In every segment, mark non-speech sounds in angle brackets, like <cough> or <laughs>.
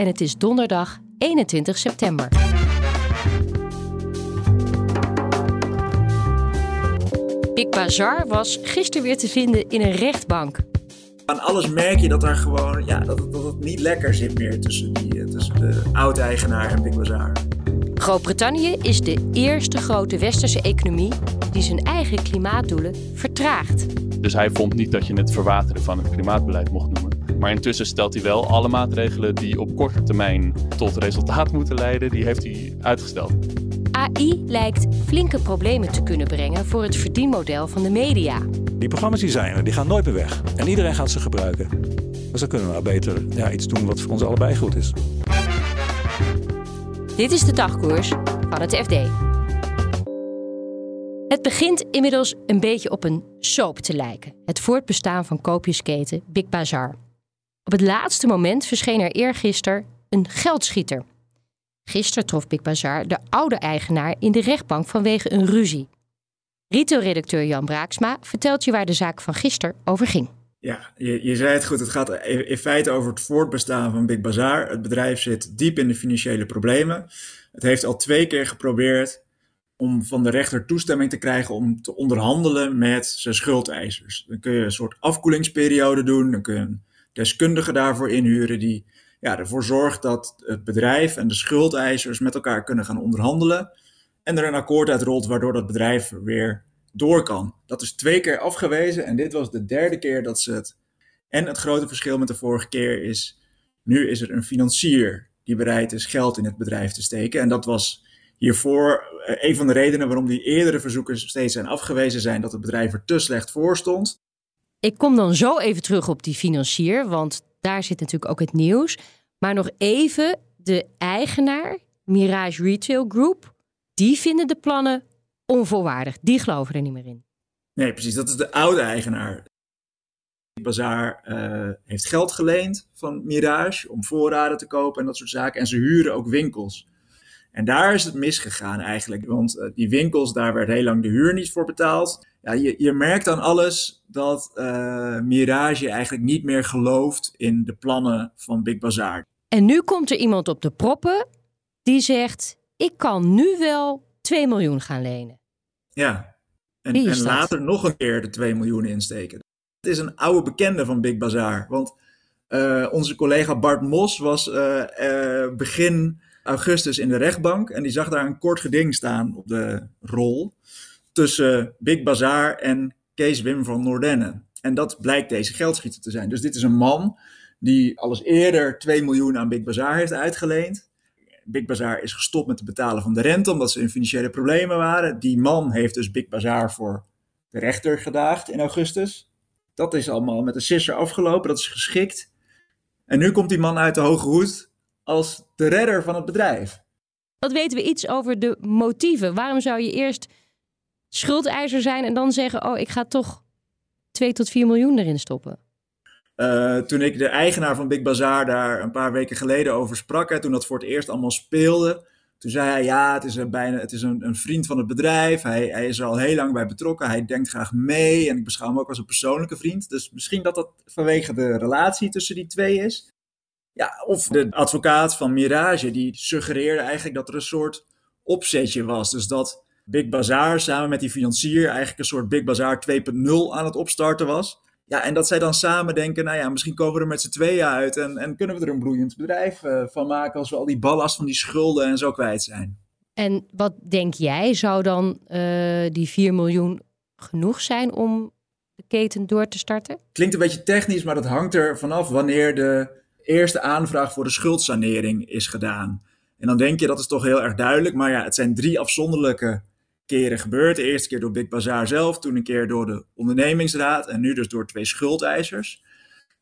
en het is donderdag 21 september. Big Bazaar was gisteren weer te vinden in een rechtbank. Aan alles merk je dat er gewoon ja, dat, het, dat het niet lekker zit meer tussen, die, tussen de oud-eigenaar en Big Bazaar. Groot-Brittannië is de eerste grote westerse economie die zijn eigen klimaatdoelen vertraagt. Dus hij vond niet dat je het verwateren van het klimaatbeleid mocht noemen. Maar intussen stelt hij wel alle maatregelen die op korte termijn tot resultaat moeten leiden, die heeft hij uitgesteld. AI lijkt flinke problemen te kunnen brengen voor het verdienmodel van de media. Die programma's die zijn er, die gaan nooit meer weg. En iedereen gaat ze gebruiken. Dus dan kunnen we nou beter ja, iets doen wat voor ons allebei goed is. Dit is de dagkoers van het FD. Het begint inmiddels een beetje op een soap te lijken. Het voortbestaan van koopjesketen Big Bazaar. Op het laatste moment verscheen er eergisteren een geldschieter. Gisteren trof Big Bazaar de oude eigenaar in de rechtbank vanwege een ruzie. Retail-redacteur Jan Braaksma vertelt je waar de zaak van gisteren over ging. Ja, je, je zei het goed. Het gaat in feite over het voortbestaan van Big Bazaar. Het bedrijf zit diep in de financiële problemen. Het heeft al twee keer geprobeerd om van de rechter toestemming te krijgen om te onderhandelen met zijn schuldeisers. Dan kun je een soort afkoelingsperiode doen. Dan kun je deskundige daarvoor inhuren die ja, ervoor zorgt dat het bedrijf en de schuldeisers met elkaar kunnen gaan onderhandelen. En er een akkoord uitrolt waardoor dat bedrijf weer door kan. Dat is twee keer afgewezen en dit was de derde keer dat ze het. En het grote verschil met de vorige keer is, nu is er een financier die bereid is geld in het bedrijf te steken. En dat was hiervoor eh, een van de redenen waarom die eerdere verzoeken steeds zijn afgewezen zijn, dat het bedrijf er te slecht voor stond. Ik kom dan zo even terug op die financier, want daar zit natuurlijk ook het nieuws. Maar nog even, de eigenaar, Mirage Retail Group, die vinden de plannen onvolwaardig. Die geloven er niet meer in. Nee, precies. Dat is de oude eigenaar. Bazaar uh, heeft geld geleend van Mirage om voorraden te kopen en dat soort zaken. En ze huren ook winkels. En daar is het misgegaan eigenlijk. Want uh, die winkels, daar werd heel lang de huur niet voor betaald. Ja, je, je merkt aan alles dat uh, Mirage eigenlijk niet meer gelooft in de plannen van Big Bazaar. En nu komt er iemand op de proppen die zegt: Ik kan nu wel 2 miljoen gaan lenen. Ja, en, en later nog een keer de 2 miljoen insteken. Het is een oude bekende van Big Bazaar. Want uh, onze collega Bart Mos was uh, uh, begin augustus in de rechtbank. En die zag daar een kort geding staan op de rol. Tussen Big Bazaar en Kees Wim van Noordenne. En dat blijkt deze geldschieter te zijn. Dus dit is een man die alles eerder 2 miljoen aan Big Bazaar heeft uitgeleend. Big Bazaar is gestopt met het betalen van de rente omdat ze in financiële problemen waren. Die man heeft dus Big Bazaar voor de rechter gedaagd in augustus. Dat is allemaal met een sisser afgelopen, dat is geschikt. En nu komt die man uit de hoge hoed als de redder van het bedrijf. Wat weten we iets over de motieven? Waarom zou je eerst schuldeiser zijn en dan zeggen: Oh, ik ga toch 2 tot 4 miljoen erin stoppen? Uh, toen ik de eigenaar van Big Bazaar daar een paar weken geleden over sprak, toen dat voor het eerst allemaal speelde, toen zei hij: Ja, het is, een, bijna, het is een, een vriend van het bedrijf. Hij, hij, is er al heel lang bij betrokken. Hij denkt graag mee. En ik beschouw hem ook als een persoonlijke vriend. Dus misschien dat dat vanwege de relatie tussen die twee is. Ja, of de advocaat van Mirage, die suggereerde eigenlijk dat er een soort opzetje was. Dus dat Big Bazaar samen met die financier eigenlijk een soort Big Bazaar 2.0 aan het opstarten was. Ja, en dat zij dan samen denken, nou ja, misschien komen we er met z'n tweeën uit en, en kunnen we er een bloeiend bedrijf uh, van maken als we al die ballast van die schulden en zo kwijt zijn. En wat denk jij, zou dan uh, die 4 miljoen genoeg zijn om de keten door te starten? Klinkt een beetje technisch, maar dat hangt er vanaf wanneer de eerste aanvraag voor de schuldsanering is gedaan. En dan denk je dat is toch heel erg duidelijk, maar ja, het zijn drie afzonderlijke keren gebeurd. De eerste keer door Big Bazaar zelf, toen een keer door de ondernemingsraad en nu dus door twee schuldeisers.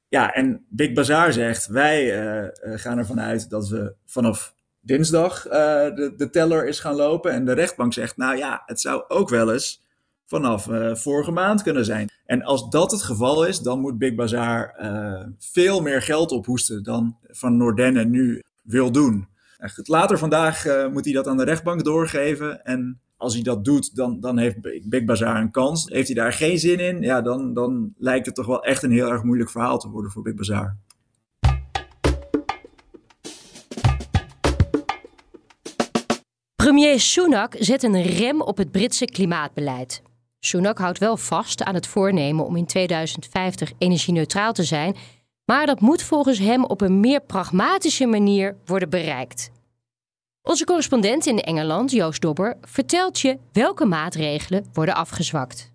Ja, en Big Bazaar zegt, wij gaan ervan uit dat we vanaf dinsdag de, de teller is gaan lopen. En de rechtbank zegt, nou ja, het zou ook wel eens vanaf vorige maand kunnen zijn. En als dat het geval is, dan moet Big Bazaar veel meer geld ophoesten dan Van Nordenne nu wil doen. later vandaag moet hij dat aan de rechtbank doorgeven. En als hij dat doet, dan, dan heeft Big Bazaar een kans. Heeft hij daar geen zin in, ja, dan, dan lijkt het toch wel echt een heel erg moeilijk verhaal te worden voor Big Bazaar. Premier Sunak zet een rem op het Britse klimaatbeleid. Sunak houdt wel vast aan het voornemen om in 2050 energie-neutraal te zijn, maar dat moet volgens hem op een meer pragmatische manier worden bereikt. Onze correspondent in Engeland, Joost Dobber, vertelt je welke maatregelen worden afgezwakt.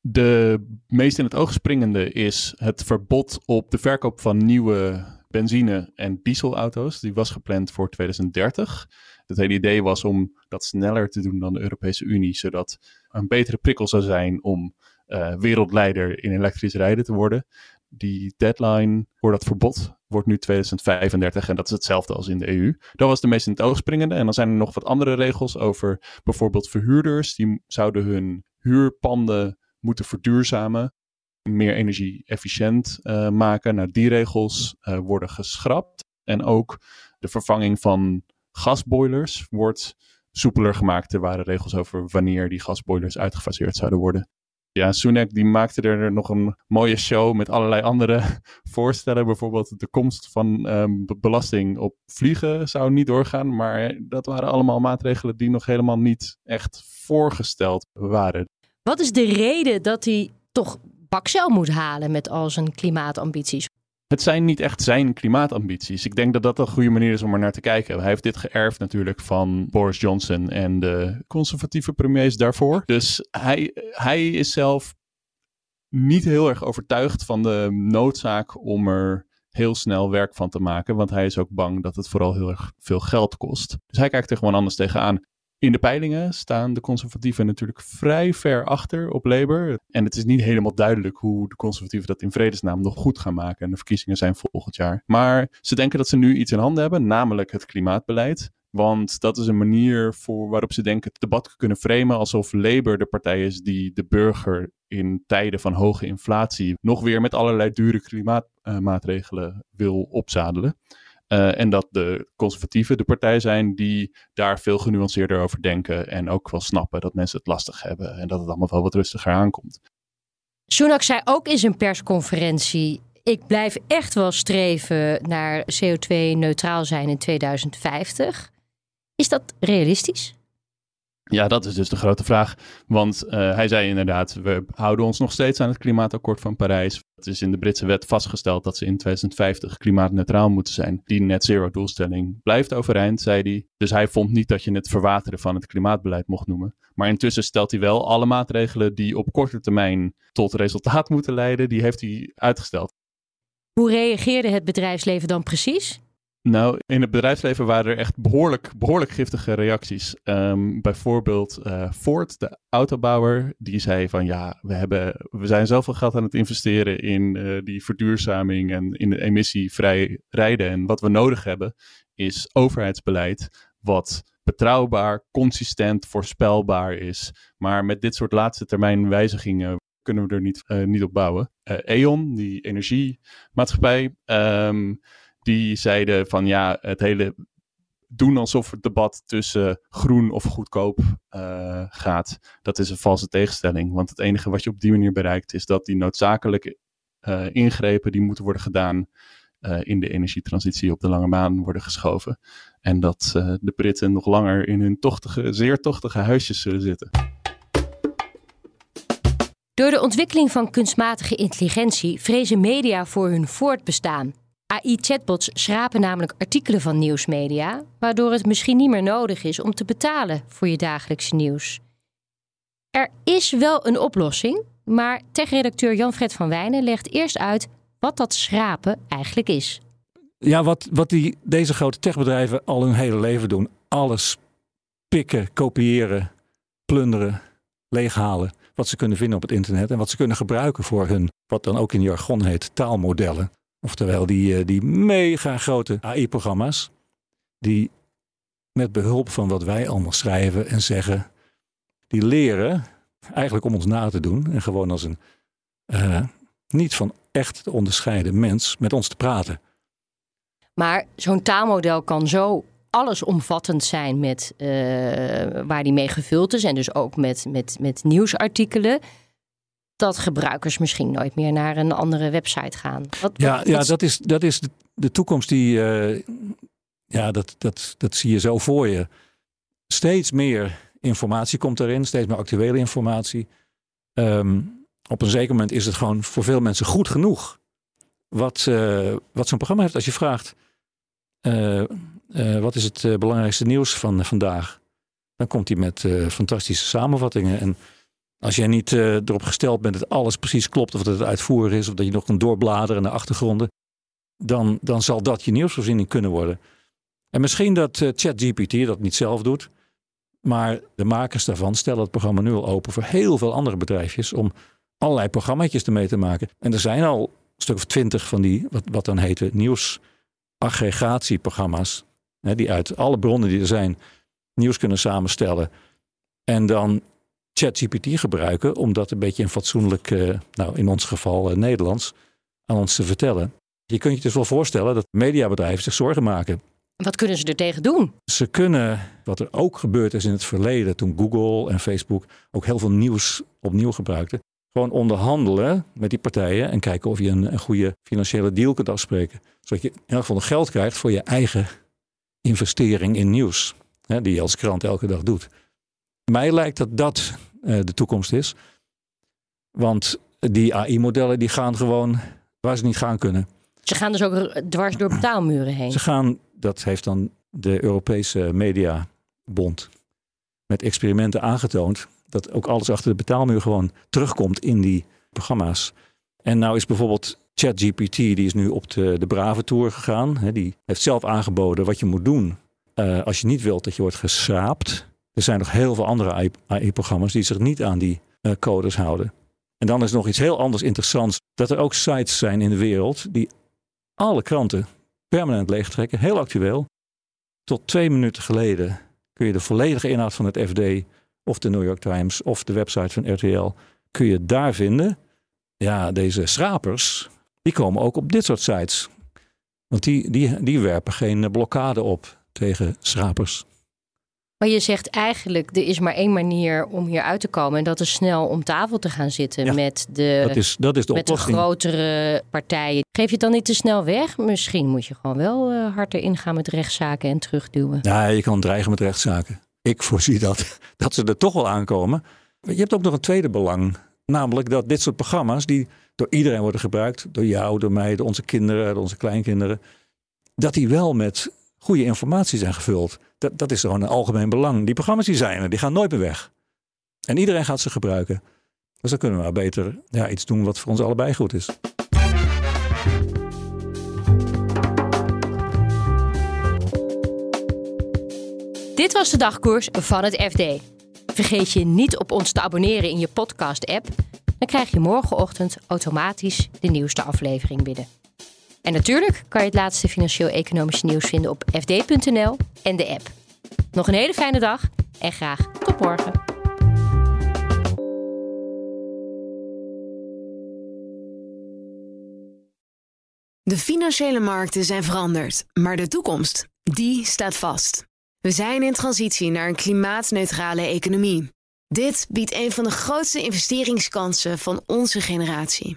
De meest in het oog springende is het verbod op de verkoop van nieuwe benzine- en dieselauto's. Die was gepland voor 2030. Het hele idee was om dat sneller te doen dan de Europese Unie, zodat een betere prikkel zou zijn om uh, wereldleider in elektrisch rijden te worden. Die deadline voor dat verbod wordt nu 2035 en dat is hetzelfde als in de EU. Dat was de meest in het oog springende. En dan zijn er nog wat andere regels over bijvoorbeeld verhuurders. Die zouden hun huurpanden moeten verduurzamen, meer energie-efficiënt uh, maken. Nou, die regels uh, worden geschrapt. En ook de vervanging van gasboilers wordt soepeler gemaakt. Er waren regels over wanneer die gasboilers uitgefaseerd zouden worden. Ja, Sunak die maakte er nog een mooie show met allerlei andere <laughs> voorstellen. Bijvoorbeeld de komst van um, belasting op vliegen zou niet doorgaan. Maar dat waren allemaal maatregelen die nog helemaal niet echt voorgesteld waren. Wat is de reden dat hij toch bakcel moet halen met al zijn klimaatambities? Het zijn niet echt zijn klimaatambities. Ik denk dat dat een goede manier is om er naar te kijken. Hij heeft dit geërfd natuurlijk van Boris Johnson en de conservatieve premiers daarvoor. Dus hij, hij is zelf niet heel erg overtuigd van de noodzaak om er heel snel werk van te maken. Want hij is ook bang dat het vooral heel erg veel geld kost. Dus hij kijkt er gewoon anders tegenaan. In de peilingen staan de conservatieven natuurlijk vrij ver achter op Labour. En het is niet helemaal duidelijk hoe de conservatieven dat in vredesnaam nog goed gaan maken. En de verkiezingen zijn volgend jaar. Maar ze denken dat ze nu iets in handen hebben, namelijk het klimaatbeleid. Want dat is een manier voor, waarop ze denken het debat kunnen framen alsof Labour de partij is die de burger in tijden van hoge inflatie nog weer met allerlei dure klimaatmaatregelen wil opzadelen. Uh, en dat de conservatieven de partij zijn die daar veel genuanceerder over denken. En ook wel snappen dat mensen het lastig hebben. En dat het allemaal wel wat rustiger aankomt. Sunak zei ook in zijn persconferentie. Ik blijf echt wel streven naar CO2-neutraal zijn in 2050. Is dat realistisch? Ja, dat is dus de grote vraag. Want uh, hij zei inderdaad, we houden ons nog steeds aan het klimaatakkoord van Parijs. Het is in de Britse wet vastgesteld dat ze in 2050 klimaatneutraal moeten zijn. Die net zero doelstelling blijft overeind, zei hij. Dus hij vond niet dat je het verwateren van het klimaatbeleid mocht noemen. Maar intussen stelt hij wel alle maatregelen die op korte termijn tot resultaat moeten leiden, die heeft hij uitgesteld. Hoe reageerde het bedrijfsleven dan precies? Nou, in het bedrijfsleven waren er echt behoorlijk, behoorlijk giftige reacties. Um, bijvoorbeeld uh, Ford, de autobouwer, die zei van ja, we, hebben, we zijn zoveel geld aan het investeren in uh, die verduurzaming en in de emissievrij rijden. En wat we nodig hebben is overheidsbeleid wat betrouwbaar, consistent, voorspelbaar is. Maar met dit soort laatste termijn wijzigingen kunnen we er niet, uh, niet op bouwen. E.ON, die energiemaatschappij... Um, die zeiden van ja, het hele doen alsof het debat tussen groen of goedkoop uh, gaat, dat is een valse tegenstelling. Want het enige wat je op die manier bereikt is dat die noodzakelijke uh, ingrepen die moeten worden gedaan uh, in de energietransitie op de lange baan worden geschoven. En dat de Britten nog langer in hun tochtige, zeer tochtige huisjes zullen zitten. Door de ontwikkeling van kunstmatige intelligentie vrezen media voor hun voortbestaan. AI-chatbots schrapen namelijk artikelen van nieuwsmedia, waardoor het misschien niet meer nodig is om te betalen voor je dagelijkse nieuws. Er is wel een oplossing, maar techredacteur Jan-Fred van Wijnen legt eerst uit wat dat schrapen eigenlijk is. Ja, wat, wat die, deze grote techbedrijven al hun hele leven doen. Alles pikken, kopiëren, plunderen, leeghalen. wat ze kunnen vinden op het internet en wat ze kunnen gebruiken voor hun, wat dan ook in jargon heet, taalmodellen. Oftewel die, eh, die mega grote AI-programma's, die met behulp van wat wij allemaal schrijven en zeggen, die leren eigenlijk om ons na te doen en gewoon als een uh, niet van echt te onderscheiden mens met ons te praten. Maar zo'n taalmodel kan zo allesomvattend zijn met uh, waar die mee gevuld is en dus ook met, met, met nieuwsartikelen. Dat gebruikers misschien nooit meer naar een andere website gaan. Wat, ja, wat, ja dat is, dat is de, de toekomst die. Uh, ja, dat, dat, dat zie je zo voor je. Steeds meer informatie komt erin, steeds meer actuele informatie. Um, op een zeker moment is het gewoon voor veel mensen goed genoeg. Wat, uh, wat zo'n programma heeft. Als je vraagt, uh, wat is het belangrijkste nieuws van vandaag? Dan komt hij met fantastische samenvattingen. En als jij niet erop gesteld bent dat alles precies klopt, of dat het uitvoerig is, of dat je nog kan doorbladeren naar achtergronden, dan, dan zal dat je nieuwsvoorziening kunnen worden. En misschien dat ChatGPT dat niet zelf doet, maar de makers daarvan stellen het programma nu al open voor heel veel andere bedrijfjes om allerlei programma's ermee te maken. En er zijn al een stuk of twintig van die, wat, wat dan heten, nieuwsaggregatieprogramma's. Hè, die uit alle bronnen die er zijn nieuws kunnen samenstellen. En dan ChatGPT gebruiken om dat een beetje in fatsoenlijk, uh, nou in ons geval uh, Nederlands, aan ons te vertellen. Je kunt je dus wel voorstellen dat mediabedrijven zich zorgen maken. Wat kunnen ze er tegen doen? Ze kunnen, wat er ook gebeurd is in het verleden, toen Google en Facebook ook heel veel nieuws opnieuw gebruikten, gewoon onderhandelen met die partijen en kijken of je een, een goede financiële deal kunt afspreken. Zodat je in elk geval nog geld krijgt voor je eigen investering in nieuws, hè, die je als krant elke dag doet. Mij lijkt dat dat uh, de toekomst is. Want die AI-modellen die gaan gewoon waar ze niet gaan kunnen. Ze gaan dus ook dwars door betaalmuren heen. Ze gaan, dat heeft dan de Europese Mediabond met experimenten aangetoond dat ook alles achter de betaalmuur gewoon terugkomt in die programma's. En nou is bijvoorbeeld ChatGPT, die is nu op de, de Brave Tour gegaan. Die heeft zelf aangeboden wat je moet doen uh, als je niet wilt dat je wordt geschraapt. Er zijn nog heel veel andere AI-programma's die zich niet aan die uh, codes houden. En dan is nog iets heel anders interessants. Dat er ook sites zijn in de wereld die alle kranten permanent leegtrekken. Heel actueel. Tot twee minuten geleden kun je de volledige inhoud van het FD of de New York Times of de website van RTL, kun je daar vinden. Ja, deze schrapers, die komen ook op dit soort sites. Want die, die, die werpen geen blokkade op tegen schrapers. Maar je zegt eigenlijk, er is maar één manier om hier uit te komen. En dat is snel om tafel te gaan zitten met, de, dat is, dat is de, met de grotere partijen. Geef je het dan niet te snel weg? Misschien moet je gewoon wel uh, harder ingaan met rechtszaken en terugduwen. Ja, je kan dreigen met rechtszaken ik <laughs> voorzie dat, dat ze er toch wel aankomen. Je hebt ook nog een tweede belang. Namelijk dat dit soort programma's, die door iedereen worden gebruikt, door jou, door mij, door onze kinderen, door onze kleinkinderen, dat die wel met goede informatie zijn gevuld. Dat, dat is gewoon een algemeen belang. Die programma's die zijn er, die gaan nooit meer weg. En iedereen gaat ze gebruiken. Dus dan kunnen we beter ja, iets doen wat voor ons allebei goed is. Dit was de dagkoers van het FD. Vergeet je niet op ons te abonneren in je podcast-app. Dan krijg je morgenochtend automatisch de nieuwste aflevering binnen. En natuurlijk kan je het laatste financieel-economische nieuws vinden op fd.nl en de app. Nog een hele fijne dag en graag tot morgen. De financiële markten zijn veranderd, maar de toekomst, die staat vast. We zijn in transitie naar een klimaatneutrale economie. Dit biedt een van de grootste investeringskansen van onze generatie.